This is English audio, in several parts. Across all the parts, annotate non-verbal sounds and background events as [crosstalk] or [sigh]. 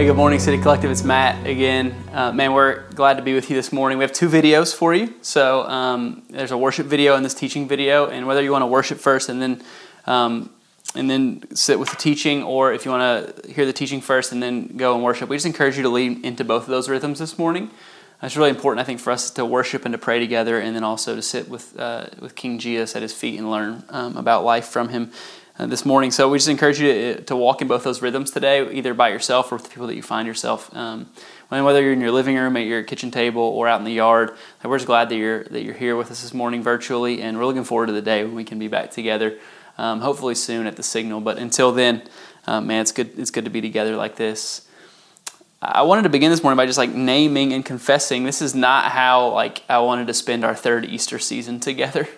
Hey, good morning, City Collective. It's Matt again. Uh, man, we're glad to be with you this morning. We have two videos for you. So um, there's a worship video and this teaching video, and whether you want to worship first and then um, and then sit with the teaching, or if you want to hear the teaching first and then go and worship, we just encourage you to lean into both of those rhythms this morning. It's really important, I think, for us to worship and to pray together, and then also to sit with uh, with King Jesus at his feet and learn um, about life from him uh, this morning. So we just encourage you to, to, walk in both those rhythms today, either by yourself or with the people that you find yourself. Um, whether you're in your living room, at your kitchen table, or out in the yard, we're just glad that you're that you're here with us this morning virtually, and we're looking forward to the day when we can be back together. Um, hopefully soon at the Signal, but until then, uh, man, it's good. It's good to be together like this. I wanted to begin this morning by just like naming and confessing. This is not how like I wanted to spend our third Easter season [laughs] together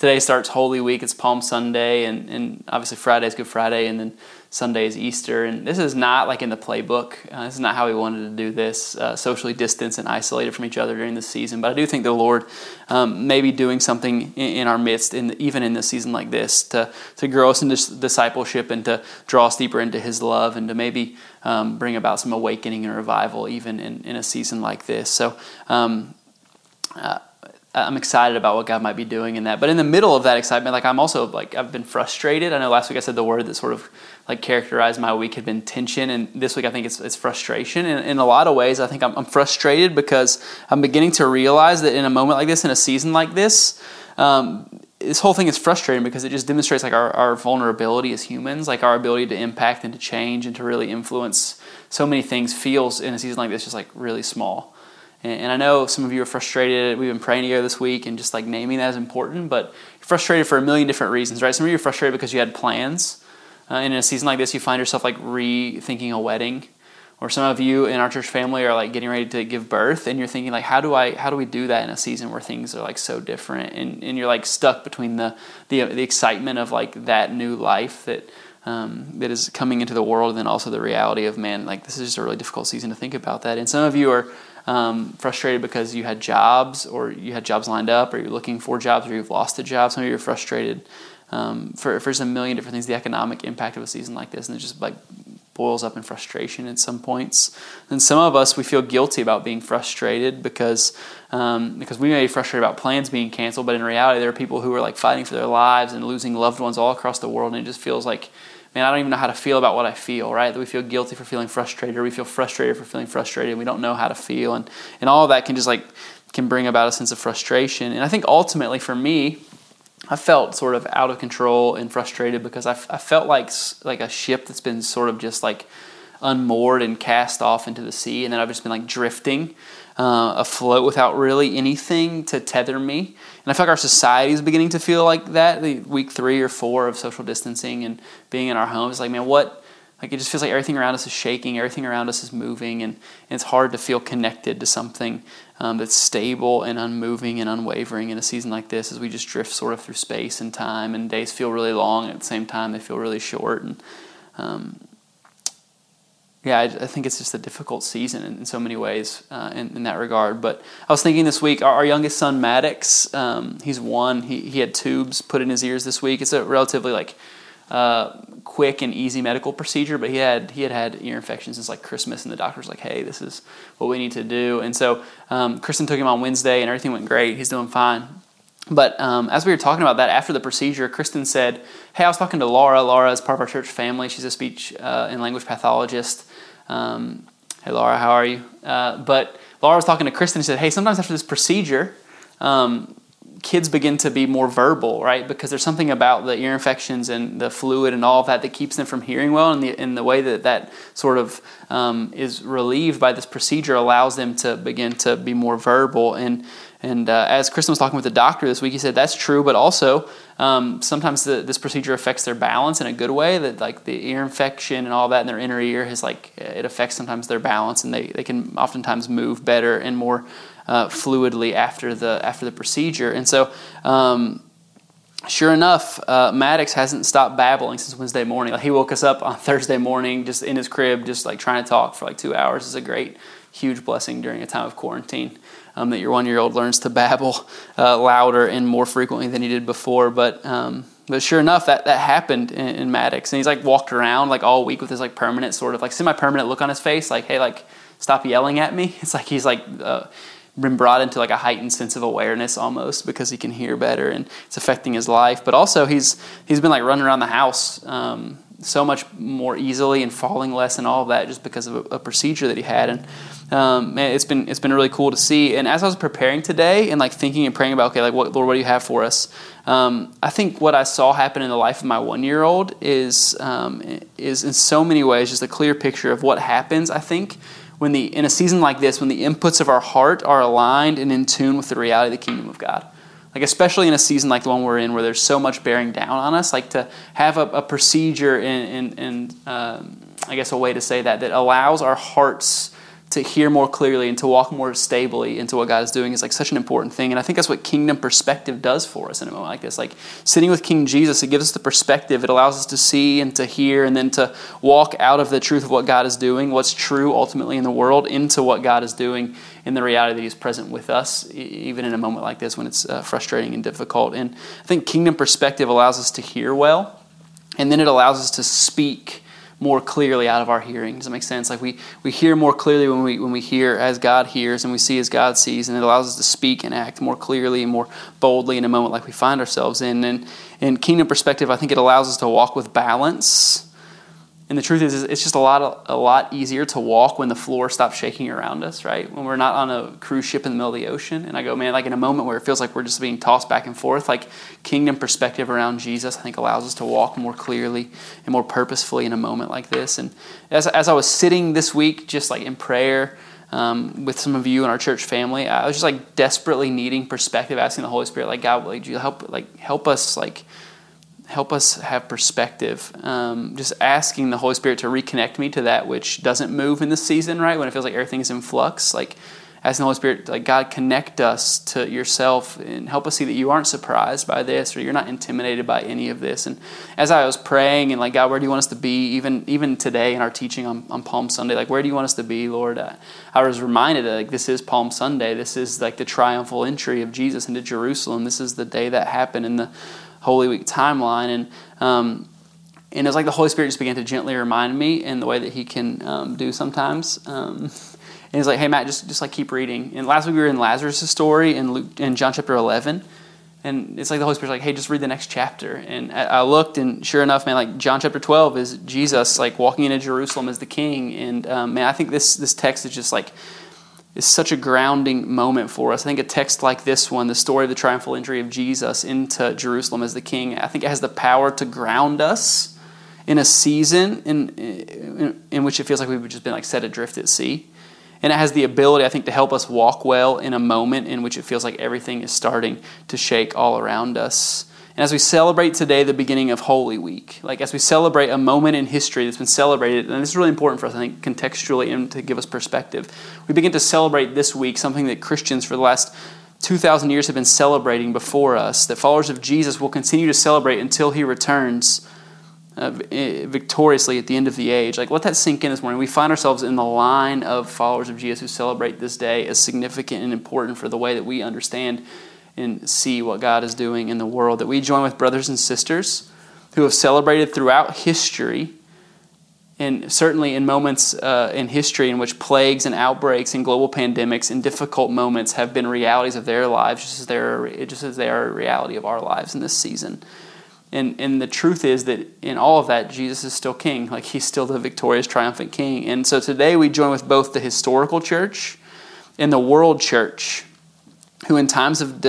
today starts Holy Week. It's Palm Sunday, and, and obviously Friday is Good Friday, and then Sunday is Easter. And this is not like in the playbook. Uh, this is not how we wanted to do this, uh, socially distanced and isolated from each other during the season. But I do think the Lord um, may be doing something in, in our midst, in the, even in the season like this, to, to grow us into discipleship and to draw us deeper into His love and to maybe um, bring about some awakening and revival even in, in a season like this. So, um, uh, I'm excited about what God might be doing in that. But in the middle of that excitement, like I'm also like I've been frustrated. I know last week I said the word that sort of like characterized my week had been tension, and this week I think it's, it's frustration. And in a lot of ways, I think I'm, I'm frustrated because I'm beginning to realize that in a moment like this, in a season like this, um, this whole thing is frustrating because it just demonstrates like our, our vulnerability as humans, like our ability to impact and to change and to really influence so many things feels in a season like this just like really small. And I know some of you are frustrated. We've been praying together this week and just like naming that is important, but you're frustrated for a million different reasons, right? Some of you are frustrated because you had plans. Uh, and in a season like this, you find yourself like rethinking a wedding. Or some of you in our church family are like getting ready to give birth and you're thinking like how do I how do we do that in a season where things are like so different and, and you're like stuck between the, the the excitement of like that new life that um, that is coming into the world and then also the reality of man like this is just a really difficult season to think about that and some of you are um, frustrated because you had jobs or you had jobs lined up or you're looking for jobs or you've lost a job. Some of you are frustrated um, for, for a million different things, the economic impact of a season like this, and it just like boils up in frustration at some points. And some of us, we feel guilty about being frustrated because, um, because we may be frustrated about plans being canceled, but in reality, there are people who are like fighting for their lives and losing loved ones all across the world, and it just feels like man, I don't even know how to feel about what I feel, right? That we feel guilty for feeling frustrated, or we feel frustrated for feeling frustrated, we don't know how to feel. And, and all that can just like, can bring about a sense of frustration. And I think ultimately for me, I felt sort of out of control and frustrated because I, I felt like like a ship that's been sort of just like unmoored and cast off into the sea, and then I've just been like drifting uh, afloat without really anything to tether me. And I feel like our society is beginning to feel like that. The week three or four of social distancing and being in our homes, like man, what? Like it just feels like everything around us is shaking, everything around us is moving, and, and it's hard to feel connected to something um, that's stable and unmoving and unwavering in a season like this as we just drift sort of through space and time, and days feel really long, at the same time they feel really short. And um, yeah, I, I, think it's just a difficult season in, in so many ways uh, in, in, that regard. But I was thinking this week, our, our youngest son Maddox, um, he's one. He he had tubes put in his ears this week. It's a relatively like uh, quick and easy medical procedure, but he had he had had ear infections since like Christmas, and the doctor's like, "Hey, this is what we need to do." And so um, Kristen took him on Wednesday, and everything went great. He's doing fine. But um, as we were talking about that after the procedure, Kristen said, "Hey, I was talking to Laura. Laura is part of our church family. She's a speech uh, and language pathologist." Um, hey, Laura, how are you? Uh, but Laura was talking to Kristen and said, hey, sometimes after this procedure, um, kids begin to be more verbal, right? Because there's something about the ear infections and the fluid and all of that that keeps them from hearing well. And the, and the way that that sort of um, is relieved by this procedure allows them to begin to be more verbal. And and uh, as Kristen was talking with the doctor this week, he said that's true, but also um, sometimes the, this procedure affects their balance in a good way. That like the ear infection and all that in their inner ear has like it affects sometimes their balance, and they, they can oftentimes move better and more uh, fluidly after the after the procedure. And so. Um, sure enough, uh, Maddox hasn't stopped babbling since Wednesday morning. Like he woke us up on [laughs] Thursday morning, just in his crib, just like trying to talk for like two hours. is a great, huge blessing during a time of quarantine um, that your one year old learns to babble uh, louder and more frequently than he did before. But um, But sure enough, that, that happened in, in Maddox. And he's like walked around like all week with this like permanent sort of like semi permanent look on his face, like, hey, like, stop yelling at me. [laughs] It's like he's like uh, been brought into like a heightened sense of awareness almost because he can hear better and it's affecting his life. But also he's he's been like running around the house um, so much more easily and falling less and all of that just because of a, a procedure that he had. And um, man, it's been it's been really cool to see. And as I was preparing today and like thinking and praying about okay, like what Lord, what do you have for us? Um, I think what I saw happen in the life of my one year old is um, is in so many ways just a clear picture of what happens. I think when the in a season like this, when the inputs of our heart are aligned and in tune with the reality of the kingdom of God. Like especially in a season like the one we're in where there's so much bearing down on us like to have a, a procedure and, and, um, i guess a way to say that that allows our hearts to hear more clearly and to walk more stably into what God is doing is like such an important thing. And I think that's what kingdom perspective does for us in a moment like this. Like sitting with King Jesus, it gives us the perspective. It allows us to see and to hear and then to walk out of the truth of what God is doing, what's true ultimately in the world, into what God is doing in the reality that He's present with us, even in a moment like this when it's uh, frustrating and difficult. And I think kingdom perspective allows us to hear well, and then it allows us to speak more clearly out of our hearing. Does that make sense? Like we, we hear more clearly when we when we hear as God hears and we see as God sees, and it allows us to speak and act more clearly and more boldly in a moment like we find ourselves in. And in kingdom perspective, I think it allows us to walk with balance and the truth is, it's just a lot, a lot easier to walk when the floor stops shaking around us, right? When we're not on a cruise ship in the middle of the ocean. And I go, man, like in a moment where it feels like we're just being tossed back and forth, like kingdom perspective around Jesus, I think allows us to walk more clearly and more purposefully in a moment like this. And as, as I was sitting this week, just like in prayer, um, with some of you in our church family, I was just like desperately needing perspective, asking the Holy Spirit, like God, like, you help, like help us, like help us have perspective. Um, just asking the Holy Spirit to reconnect me to that which doesn't move in this season, right? When it feels like everything's in flux, like asking the Holy Spirit, like God, connect us to yourself and help us see that you aren't surprised by this or you're not intimidated by any of this. And as I was praying and like God, where do you want us to be? Even even today in our teaching on, on Palm Sunday, like where do you want us to be, Lord? I, I was reminded that like this is Palm Sunday. This is like the triumphal entry of Jesus into Jerusalem. This is the day that happened in the Holy Week timeline. And um, and it was like the Holy Spirit just began to gently remind me in the way that He can um, do sometimes. Um, and He's like, "Hey Matt, just just like keep reading." And last week we were in Lazarus' story in Luke in John chapter eleven, and it's like the Holy Spirit's like, "Hey, just read the next chapter." And I looked, and sure enough, man, like John chapter twelve is Jesus like walking into Jerusalem as the King, and um, man, I think this this text is just like is such a grounding moment for us. I think a text like this one, the story of the triumphal entry of Jesus into Jerusalem as the king, I think it has the power to ground us in a season in, in, in which it feels like we've just been like set adrift at sea. And it has the ability, I think, to help us walk well in a moment in which it feels like everything is starting to shake all around us. And as we celebrate today the beginning of Holy Week, like as we celebrate a moment in history that's been celebrated, and this is really important for us, I think, contextually and to give us perspective, we begin to celebrate this week something that Christians for the last 2,000 years have been celebrating before us, that followers of Jesus will continue to celebrate until he returns uh, victoriously at the end of the age. Like, let that sink in this morning. We find ourselves in the line of followers of Jesus who celebrate this day as significant and important for the way that we understand and see what God is doing in the world. That we join with brothers and sisters who have celebrated throughout history, and certainly in moments uh, in history in which plagues and outbreaks and global pandemics and difficult moments have been realities of their lives, just as they are, just as they are a reality of our lives in this season. And, and the truth is that in all of that, Jesus is still king. Like he's still the victorious, triumphant king. And so today we join with both the historical church and the world church who in times of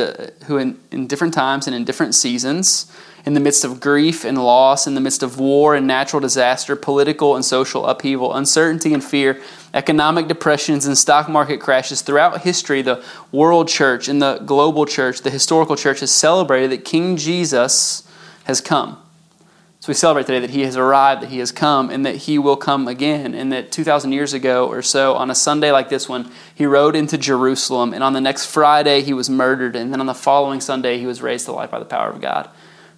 who in, in different times and in different seasons in the midst of grief and loss in the midst of war and natural disaster political and social upheaval uncertainty and fear economic depressions and stock market crashes throughout history the world church and the global church the historical church has celebrated that king jesus has come so we celebrate today that he has arrived, that he has come, and that he will come again. And that 2,000 years ago or so, on a Sunday like this one, he rode into Jerusalem. And on the next Friday, he was murdered. And then on the following Sunday, he was raised to life by the power of God,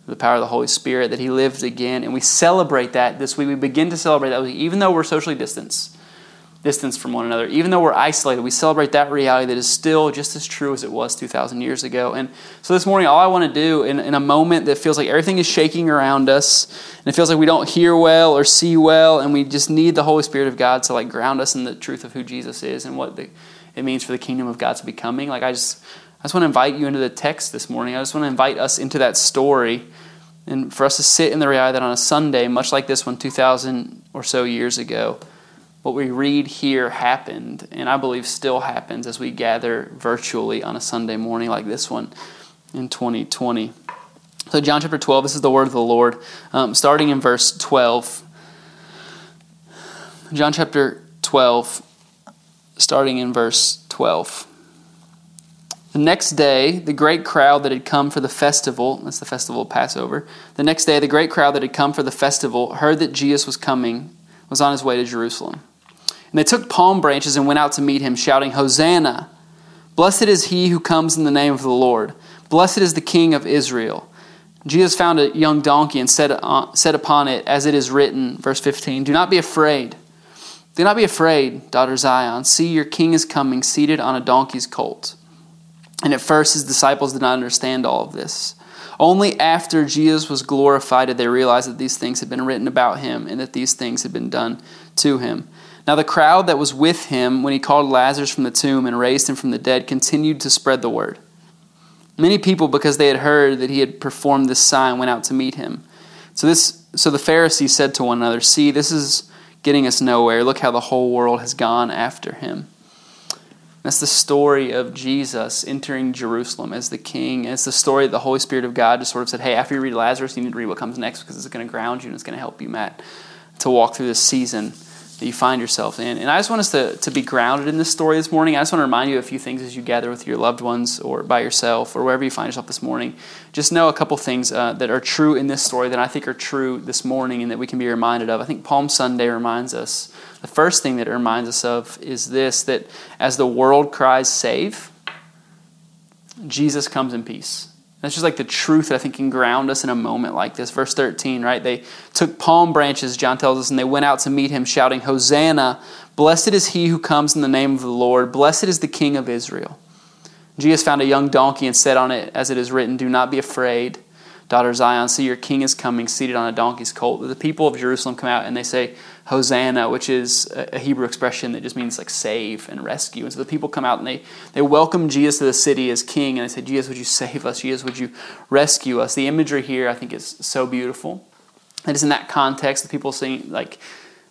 the power of the Holy Spirit, that he lived again. And we celebrate that this week. We begin to celebrate that week, even though we're socially distanced. Distance from one another. Even though we're isolated, we celebrate that reality that is still just as true as it was 2,000 years ago. And so this morning, all I want to do in, in a moment that feels like everything is shaking around us, and it feels like we don't hear well or see well, and we just need the Holy Spirit of God to like ground us in the truth of who Jesus is and what the, it means for the kingdom of God to be coming. Like I just, I just want to invite you into the text this morning. I just want to invite us into that story. And for us to sit in the reality that on a Sunday, much like this one 2,000 or so years ago, what we read here happened, and I believe still happens as we gather virtually on a Sunday morning like this one in 2020. So, John chapter 12, this is the word of the Lord, um, starting in verse 12. John chapter 12, starting in verse 12. The next day, the great crowd that had come for the festival, that's the festival of Passover, the next day, the great crowd that had come for the festival heard that Jesus was coming, was on his way to Jerusalem. And they took palm branches and went out to meet him, shouting, Hosanna! Blessed is he who comes in the name of the Lord. Blessed is the King of Israel. Jesus found a young donkey and said, uh, said upon it, as it is written, verse 15, Do not be afraid. Do not be afraid, daughter Zion. See, your king is coming, seated on a donkey's colt. And at first, his disciples did not understand all of this. Only after Jesus was glorified did they realize that these things had been written about him and that these things had been done to him. Now, the crowd that was with him when he called Lazarus from the tomb and raised him from the dead continued to spread the word. Many people, because they had heard that he had performed this sign, went out to meet him. So, this, so the Pharisees said to one another, See, this is getting us nowhere. Look how the whole world has gone after him. That's the story of Jesus entering Jerusalem as the king. It's the story that the Holy Spirit of God just sort of said, Hey, after you read Lazarus, you need to read what comes next because it's going to ground you and it's going to help you, Matt, to walk through this season that you find yourself in. And I just want us to, to be grounded in this story this morning. I just want to remind you a few things as you gather with your loved ones or by yourself or wherever you find yourself this morning. Just know a couple things uh, that are true in this story that I think are true this morning and that we can be reminded of. I think Palm Sunday reminds us. The first thing that it reminds us of is this that as the world cries, save, Jesus comes in peace. That's just like the truth that I think can ground us in a moment like this. Verse 13, right? They took palm branches, John tells us, and they went out to meet him, shouting, Hosanna! Blessed is he who comes in the name of the Lord. Blessed is the King of Israel. Jesus found a young donkey and said on it, as it is written, Do not be afraid, daughter Zion. See, your king is coming, seated on a donkey's colt. The people of Jerusalem come out and they say, Hosanna, which is a Hebrew expression that just means like save and rescue. And so the people come out and they, they welcome Jesus to the city as king. And they say, Jesus, would you save us? Jesus, would you rescue us? The imagery here, I think, is so beautiful. It is in that context that people sing, like,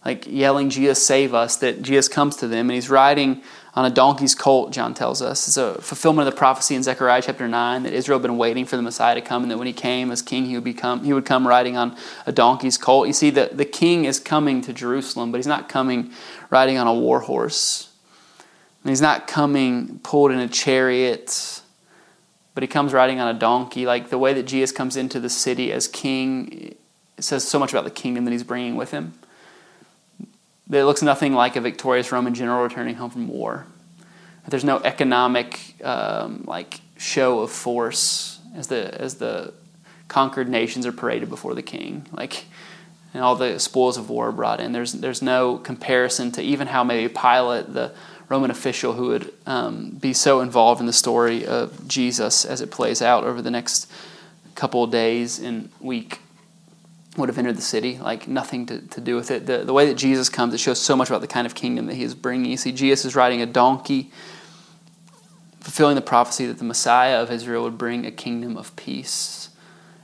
like yelling, Jesus, save us, that Jesus comes to them. And he's riding on a donkey's colt, John tells us. It's a fulfillment of the prophecy in Zechariah chapter 9 that Israel had been waiting for the Messiah to come, and that when he came as king, he would, become, he would come riding on a donkey's colt. You see, the, the king is coming to Jerusalem, but he's not coming riding on a war horse. And he's not coming pulled in a chariot, but he comes riding on a donkey. Like the way that Jesus comes into the city as king, it says so much about the kingdom that he's bringing with him. It looks nothing like a victorious Roman general returning home from war. There's no economic um, like show of force as the as the conquered nations are paraded before the king. Like and all the spoils of war brought in. There's there's no comparison to even how maybe Pilate, the Roman official who would um, be so involved in the story of Jesus as it plays out over the next couple of days and week would have entered the city, like nothing to, to do with it. The, the way that Jesus comes, it shows so much about the kind of kingdom that he is bringing. You see, Jesus is riding a donkey, fulfilling the prophecy that the Messiah of Israel would bring a kingdom of peace.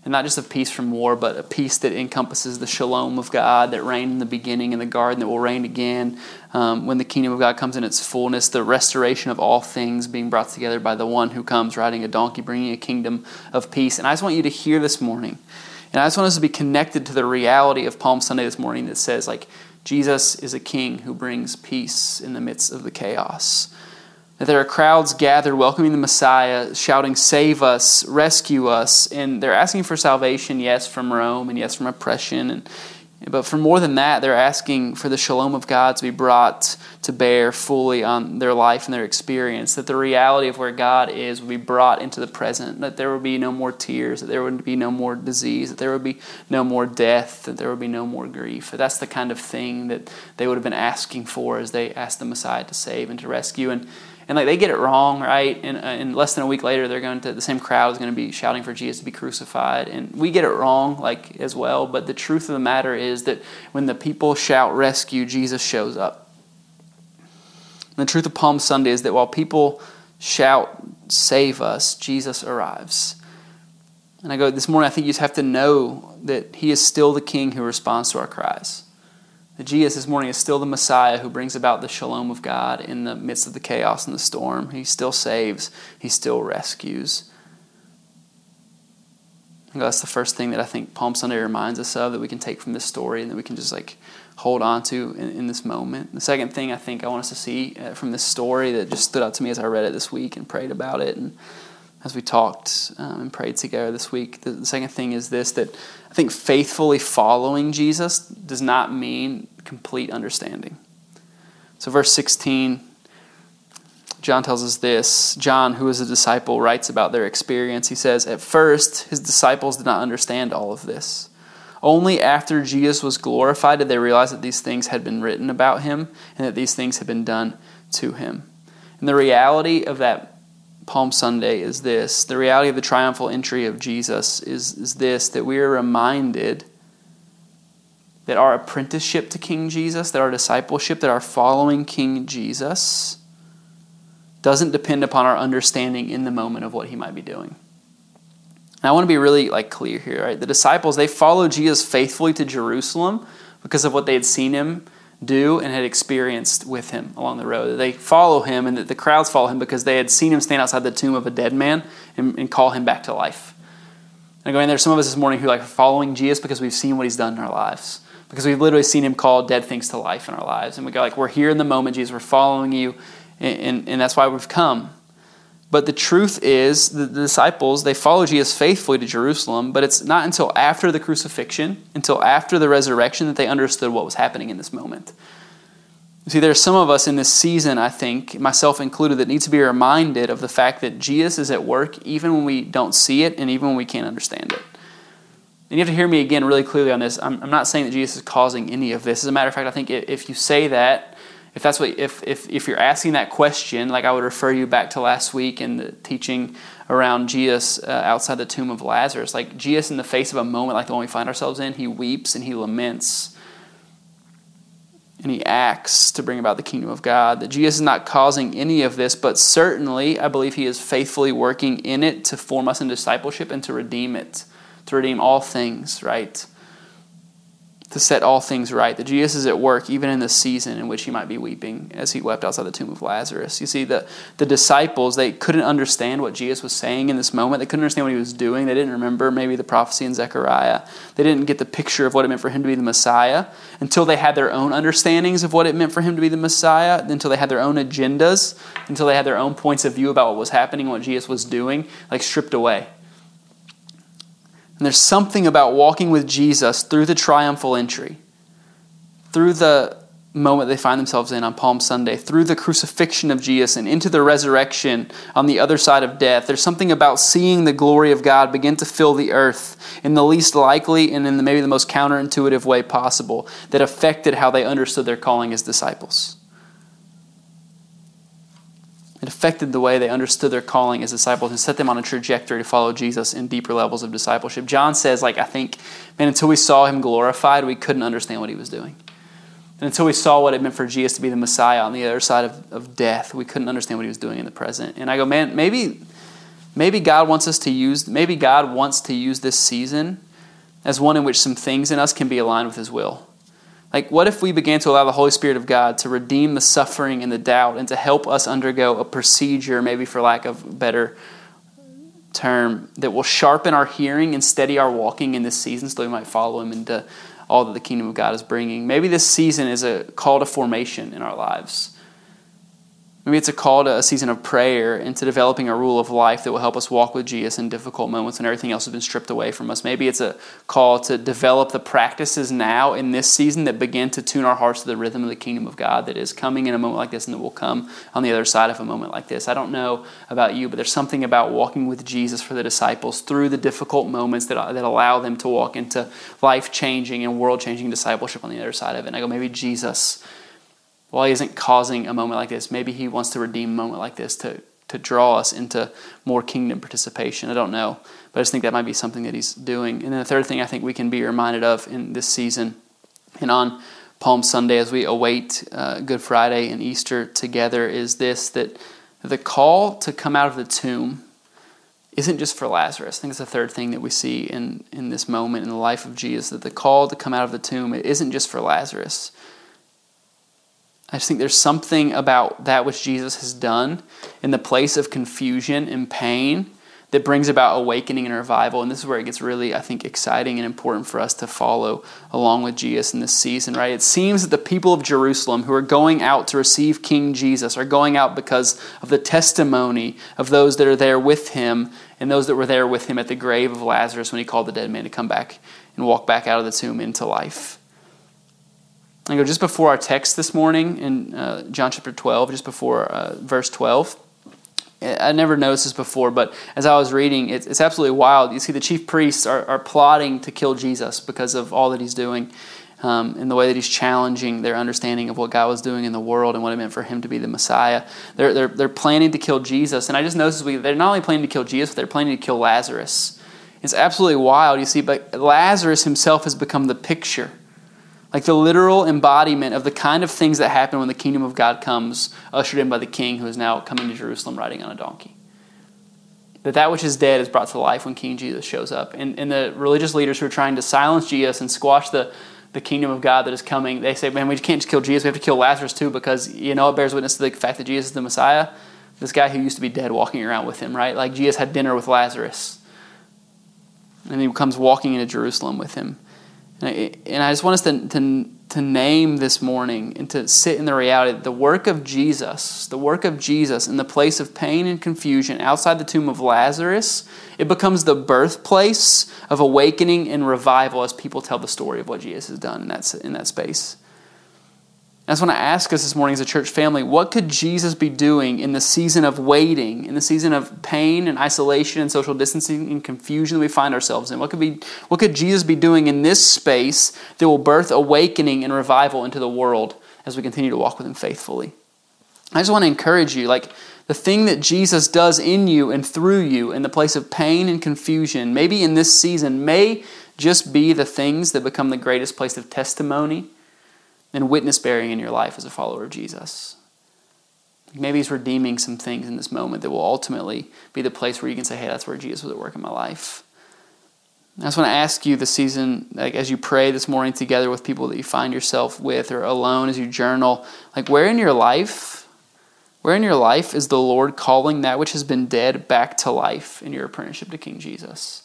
And not just a peace from war, but a peace that encompasses the shalom of God that reigned in the beginning in the garden, that will reign again um, when the kingdom of God comes in its fullness, the restoration of all things being brought together by the one who comes riding a donkey, bringing a kingdom of peace. And I just want you to hear this morning and I just want us to be connected to the reality of Palm Sunday this morning that says, like, Jesus is a king who brings peace in the midst of the chaos. That there are crowds gathered welcoming the Messiah, shouting, Save us, rescue us. And they're asking for salvation, yes, from Rome and yes, from oppression. And But for more than that, they're asking for the shalom of God to be brought to bear fully on their life and their experience. That the reality of where God is would be brought into the present. That there would be no more tears. That there would be no more disease. That there would be no more death. That there would be no more grief. That's the kind of thing that they would have been asking for as they asked the Messiah to save and to rescue. And and like they get it wrong, right? And, uh, and less than a week later, they're going to the same crowd is going to be shouting for Jesus to be crucified, and we get it wrong, like as well. But the truth of the matter is that when the people shout rescue, Jesus shows up. And the truth of Palm Sunday is that while people shout save us, Jesus arrives. And I go this morning. I think you just have to know that He is still the King who responds to our cries that Jesus this morning is still the Messiah who brings about the shalom of God in the midst of the chaos and the storm. He still saves, He still rescues. And that's the first thing that I think Palm Sunday reminds us of that we can take from this story and that we can just like hold on to in, in this moment. The second thing I think I want us to see uh, from this story that just stood out to me as I read it this week and prayed about it and as we talked um, and prayed together this week. The, the, second thing is this that I think faithfully following Jesus does not mean complete understanding. So, verse 16, John tells us this. John, who is a disciple, writes about their experience. He says, At first, his disciples did not understand all of this. Only after Jesus was glorified did they realize that these things had been written about him and that these things had been done to him. And the reality of that Palm Sunday is this the reality of the triumphal entry of Jesus is, is this that we are reminded that our apprenticeship to King Jesus, that our discipleship, that our following King Jesus doesn't depend upon our understanding in the moment of what he might be doing. And I want to be really like clear here, right? The disciples, they followed Jesus faithfully to Jerusalem because of what they had seen him do and had experienced with him along the road. They follow him, and that the crowds follow him because they had seen him stand outside the tomb of a dead man and, and call him back to life. And going there's some of us this morning who are like following Jesus because we've seen what he's done in our lives. Because we've literally seen him call dead things to life in our lives. And we go like, we're here in the moment, Jesus, we're following you, and, and, and that's why we've come. But the truth is, the, disciples, they follow Jesus faithfully to Jerusalem, but it's not until after the crucifixion, until after the resurrection, that they understood what was happening in this moment. You see, there's some of us in this season, I think, myself included, that need to be reminded of the fact that Jesus is at work even when we don't see it and even when we can't understand it. And you have to hear me again really clearly on this. I'm, I'm not saying that Jesus is causing any of this. As a matter of fact, I think if you say that, if that's what if, if if you're asking that question like i would refer you back to last week and the teaching around jesus uh, outside the tomb of lazarus. Like jesus in the face of a moment like the one we find ourselves in he weeps and he laments. And he acts to bring about the kingdom of god. That jesus is not causing any of this but certainly i believe he is faithfully working in it to form us in discipleship and to redeem it to redeem all things right to set all things right. That Jesus is at work even in the season in which he might be weeping as he wept outside the tomb of Lazarus. You see, the, the disciples, they couldn't understand what Jesus was saying in this moment. They couldn't understand what he was doing. They didn't remember maybe the prophecy in Zechariah. They didn't get the picture of what it meant for him to be the Messiah until they had their own understandings of what it meant for him to be the Messiah, until they had their own agendas, until they had their own points of view about what was happening, and what Jesus was doing, like stripped away. And there's something about walking with Jesus through the triumphal entry, through the moment they find themselves in on Palm Sunday, through the crucifixion of Jesus and into the resurrection on the other side of death. There's something about seeing the glory of God begin to fill the earth in the least likely and in the, maybe the most counterintuitive way possible that affected how they understood their calling as disciples. It affected the way they understood their calling as disciples and set them on a trajectory to follow Jesus in deeper levels of discipleship. John says, like, I think, man, until we saw him glorified, we couldn't understand what he was doing. And until we saw what it meant for Jesus to be the Messiah on the other side of, of death, we couldn't understand what he was doing in the present. And I go, man, maybe, maybe God wants us to use, maybe God wants to use this season as one in which some things in us can be aligned with his will. Like, what if we began to allow the Holy Spirit of God to redeem the suffering and the doubt and to help us undergo a procedure, maybe for lack of a better term, that will sharpen our hearing and steady our walking in this season so we might follow Him into all that the kingdom of God is bringing? Maybe this season is a call to formation in our lives. Maybe it's a call to a season of prayer and to developing a rule of life that will help us walk with Jesus in difficult moments when everything else has been stripped away from us. Maybe it's a call to develop the practices now in this season that begin to tune our hearts to the rhythm of the kingdom of God that is coming in a moment like this and that will come on the other side of a moment like this. I don't know about you, but there's something about walking with Jesus for the disciples through the difficult moments that, that allow them to walk into life changing and world changing discipleship on the other side of it. And I go, maybe Jesus while he isn't causing a moment like this, maybe he wants to redeem a moment like this to, to draw us into more kingdom participation. I don't know, but I just think that might be something that he's doing. And then the third thing I think we can be reminded of in this season and on Palm Sunday as we await uh, Good Friday and Easter together is this that the call to come out of the tomb isn't just for Lazarus. I think it's the third thing that we see in, in this moment in the life of Jesus that the call to come out of the tomb it isn't just for Lazarus I just think there's something about that which Jesus has done in the place of confusion and pain that brings about awakening and revival. And this is where it gets really, I think, exciting and important for us to follow along with Jesus in this season, right? It seems that the people of Jerusalem who are going out to receive King Jesus are going out because of the testimony of those that are there with him and those that were there with him at the grave of Lazarus when he called the dead man to come back and walk back out of the tomb into life. I go just before our text this morning in uh, John chapter 12, just before uh, verse 12. I never noticed this before, but as I was reading, it's, it's absolutely wild. You see, the chief priests are, are, plotting to kill Jesus because of all that he's doing um, and the way that he's challenging their understanding of what God was doing in the world and what it meant for him to be the Messiah. They're, they're, they're planning to kill Jesus. And I just noticed we, they're not only planning to kill Jesus, but they're planning to kill Lazarus. It's absolutely wild, you see, but Lazarus himself has become the picture like the literal embodiment of the kind of things that happen when the kingdom of God comes, ushered in by the king who is now coming to Jerusalem riding on a donkey. That that which is dead is brought to life when King Jesus shows up. And, and the religious leaders who are trying to silence Jesus and squash the, the kingdom of God that is coming, they say, man, we can't just kill Jesus, we have to kill Lazarus too, because you know it bears witness to the fact that Jesus is the Messiah. This guy who used to be dead walking around with him, right? Like Jesus had dinner with Lazarus. And he comes walking into Jerusalem with him. And I just want us to, to, to name this morning and to sit in the reality that the work of Jesus, the work of Jesus in the place of pain and confusion outside the tomb of Lazarus, it becomes the birthplace of awakening and revival as people tell the story of what Jesus has done in that, in that space. I just want to ask us this morning as a church family what could Jesus be doing in the season of waiting, in the season of pain and isolation and social distancing and confusion that we find ourselves in? What could, be, what could Jesus be doing in this space that will birth awakening and revival into the world as we continue to walk with Him faithfully? I just want to encourage you like, the thing that Jesus does in you and through you in the place of pain and confusion, maybe in this season, may just be the things that become the greatest place of testimony and witness bearing in your life as a follower of Jesus. Maybe He's redeeming some things in this moment that will ultimately be the place where you can say, hey, that's where Jesus was at work in my life. I just want to ask you this season, like as you pray this morning together with people that you find yourself with or alone as you journal, like where in your life, where in your life is the Lord calling that which has been dead back to life in your apprenticeship to King Jesus?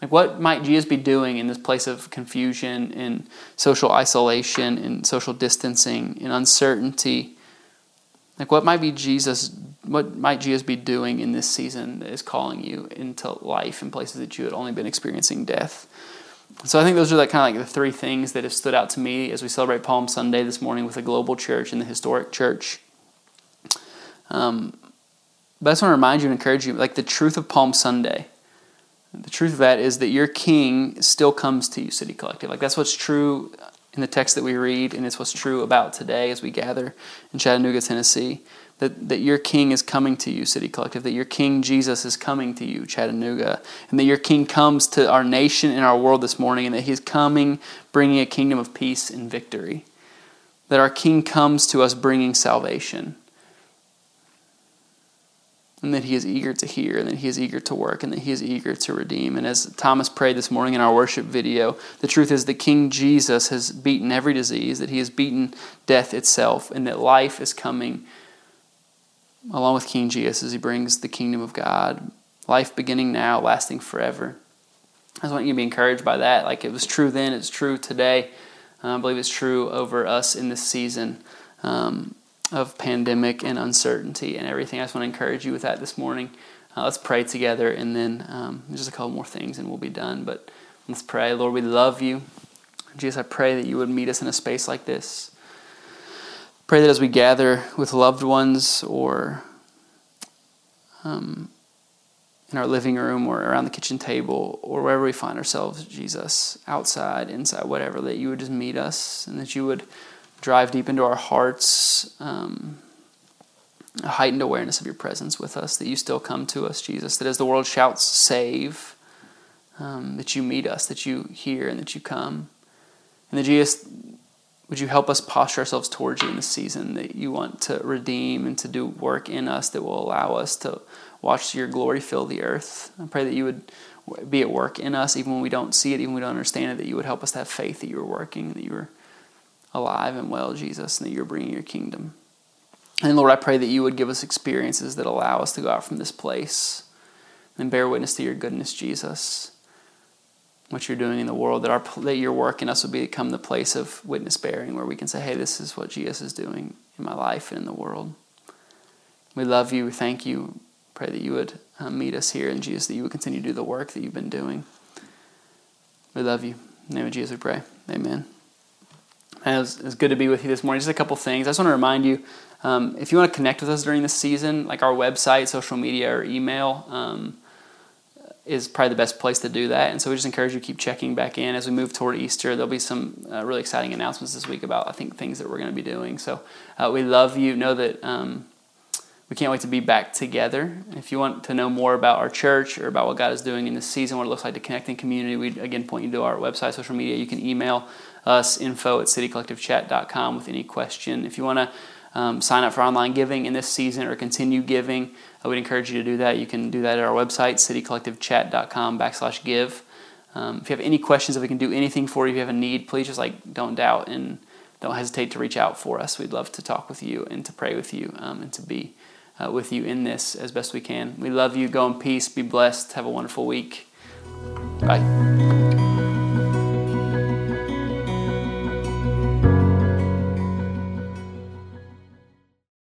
Like, what might Jesus be doing in this place of confusion and social isolation and social distancing and uncertainty? Like, what might be Jesus? What might Jesus be doing in this season that is calling you into life in places that you had only been experiencing death? So I think those are like kind of like the three things that have stood out to me as we celebrate Palm Sunday this morning with the global church and the historic church. Um, but I just want to remind you and encourage you, like the truth of Palm Sunday the truth of that is that your king still comes to you, City Collective. Like that's what's true in the text that we read, and it's what's true about today as we gather in Chattanooga, Tennessee. That, that your king is coming to you, City Collective, that your king Jesus is coming to you, Chattanooga, and that your king comes to our nation and our world this morning, and that he's coming bringing a kingdom of peace and victory. That our king comes to us bringing salvation and that he is eager to hear, and that he is eager to work, and that he is eager to redeem. And as Thomas prayed this morning in our worship video, the truth is that King Jesus has beaten every disease, that he has beaten death itself, and that life is coming along with King Jesus as he brings the kingdom of God. Life beginning now, lasting forever. I just want you to be encouraged by that. Like it was true then, it's true today. Uh, I believe it's true over us in this season. Um, of pandemic and uncertainty and everything. I just want to encourage you with that this morning. Uh, let's pray together, and then um, just a couple more things, and we'll be done. But let's pray. Lord, we love you. Jesus, I pray that you would meet us in a space like this. Pray that as we gather with loved ones or um, in our living room or around the kitchen table or wherever we find ourselves, Jesus, outside, inside, whatever, that you would just meet us and that you would drive deep into our hearts um, a heightened awareness of your presence with us, that you still come to us, Jesus, that as the world shouts, save, um, that you meet us, that you hear, and that you come. And that Jesus, would you help us posture ourselves towards you in this season that you want to redeem and to do work in us that will allow us to watch your glory fill the earth? I pray that you would be at work in us even when we don't see it, even when we don't understand it, that you would help us to have faith that you are working, that you are alive and well, Jesus, and that you're bringing your kingdom. And Lord, I pray that you would give us experiences that allow us to go out from this place and bear witness to your goodness, Jesus what you're doing in the world, that, our, that your work in us will become the place of witness bearing where we can say, hey, this is what Jesus is doing in my life and in the world. We love you. We thank you. Pray that you would uh, meet us here in Jesus, that you would continue to do the work that you've been doing. We love you. In the name of Jesus, we pray. Amen. And it was, it was good to be with you this morning. Just a couple things. I just want to remind you um, if you want to connect with us during this season, like our website, social media, or email, um, is probably the best place to do that. And so we just encourage you to keep checking back in as we move toward Easter. There'll be some uh, really exciting announcements this week about I think things that we're going to be doing. So uh, we love you. Know that um, we can't wait to be back together. If you want to know more about our church or about what God is doing in this season, what it looks like to connect in community, we again point you to our website, social media. You can email us info at citycollectivechat.com with any question. If you want to um, sign up for online giving in this season or continue giving, I would encourage you to do that. You can do that at our website, citycollectivechat.com backslash give. Um, if you have any questions, if we can do anything for you, if you have a need, please just like don't doubt and don't hesitate to reach out for us. We'd love to talk with you and to pray with you um, and to be uh, with you in this as best we can. We love you. Go in peace. Be blessed. Have a wonderful week. Bye.